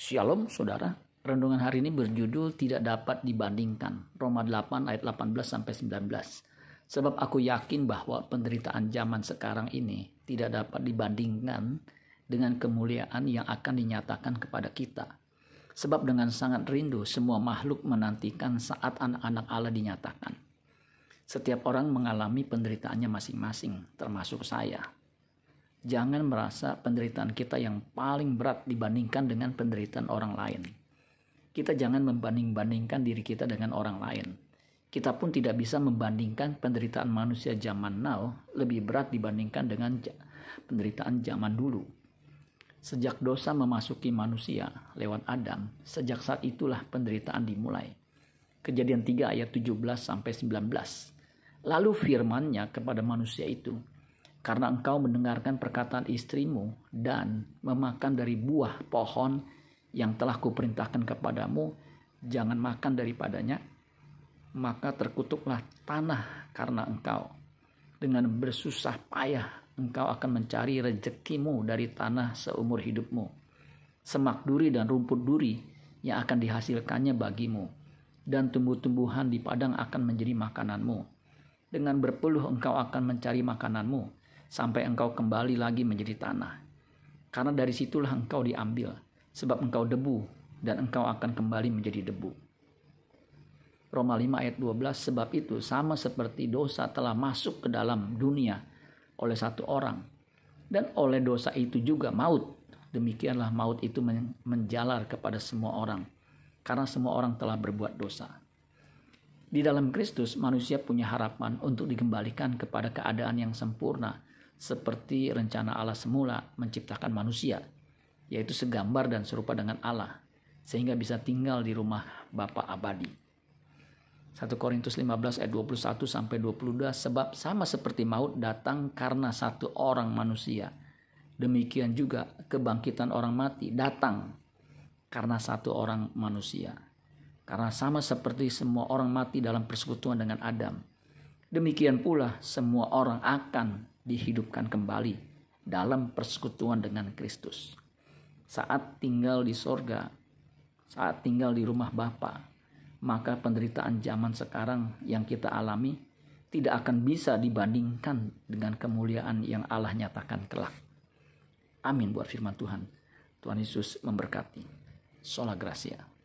Shalom saudara. Renungan hari ini berjudul tidak dapat dibandingkan. Roma 8 ayat 18 sampai 19. Sebab aku yakin bahwa penderitaan zaman sekarang ini tidak dapat dibandingkan dengan kemuliaan yang akan dinyatakan kepada kita. Sebab dengan sangat rindu semua makhluk menantikan saat anak-anak Allah dinyatakan. Setiap orang mengalami penderitaannya masing-masing, termasuk saya jangan merasa penderitaan kita yang paling berat dibandingkan dengan penderitaan orang lain. Kita jangan membanding-bandingkan diri kita dengan orang lain. Kita pun tidak bisa membandingkan penderitaan manusia zaman now lebih berat dibandingkan dengan penderitaan zaman dulu. Sejak dosa memasuki manusia lewat Adam, sejak saat itulah penderitaan dimulai. Kejadian 3 ayat 17 sampai 19. Lalu firman-Nya kepada manusia itu, karena engkau mendengarkan perkataan istrimu dan memakan dari buah pohon yang telah kuperintahkan kepadamu, jangan makan daripadanya, maka terkutuklah tanah karena engkau. Dengan bersusah payah engkau akan mencari rezekimu dari tanah seumur hidupmu. Semak duri dan rumput duri yang akan dihasilkannya bagimu, dan tumbuh-tumbuhan di padang akan menjadi makananmu. Dengan berpeluh engkau akan mencari makananmu, sampai engkau kembali lagi menjadi tanah. Karena dari situlah engkau diambil, sebab engkau debu dan engkau akan kembali menjadi debu. Roma 5 ayat 12 sebab itu sama seperti dosa telah masuk ke dalam dunia oleh satu orang dan oleh dosa itu juga maut. Demikianlah maut itu menjalar kepada semua orang karena semua orang telah berbuat dosa. Di dalam Kristus manusia punya harapan untuk dikembalikan kepada keadaan yang sempurna seperti rencana Allah semula menciptakan manusia, yaitu segambar dan serupa dengan Allah, sehingga bisa tinggal di rumah Bapa abadi. 1 Korintus 15 ayat 21 sampai 22 sebab sama seperti maut datang karena satu orang manusia. Demikian juga kebangkitan orang mati datang karena satu orang manusia. Karena sama seperti semua orang mati dalam persekutuan dengan Adam. Demikian pula semua orang akan dihidupkan kembali dalam persekutuan dengan Kristus. Saat tinggal di sorga, saat tinggal di rumah Bapa, maka penderitaan zaman sekarang yang kita alami tidak akan bisa dibandingkan dengan kemuliaan yang Allah nyatakan kelak. Amin buat firman Tuhan. Tuhan Yesus memberkati. Sola Gracia.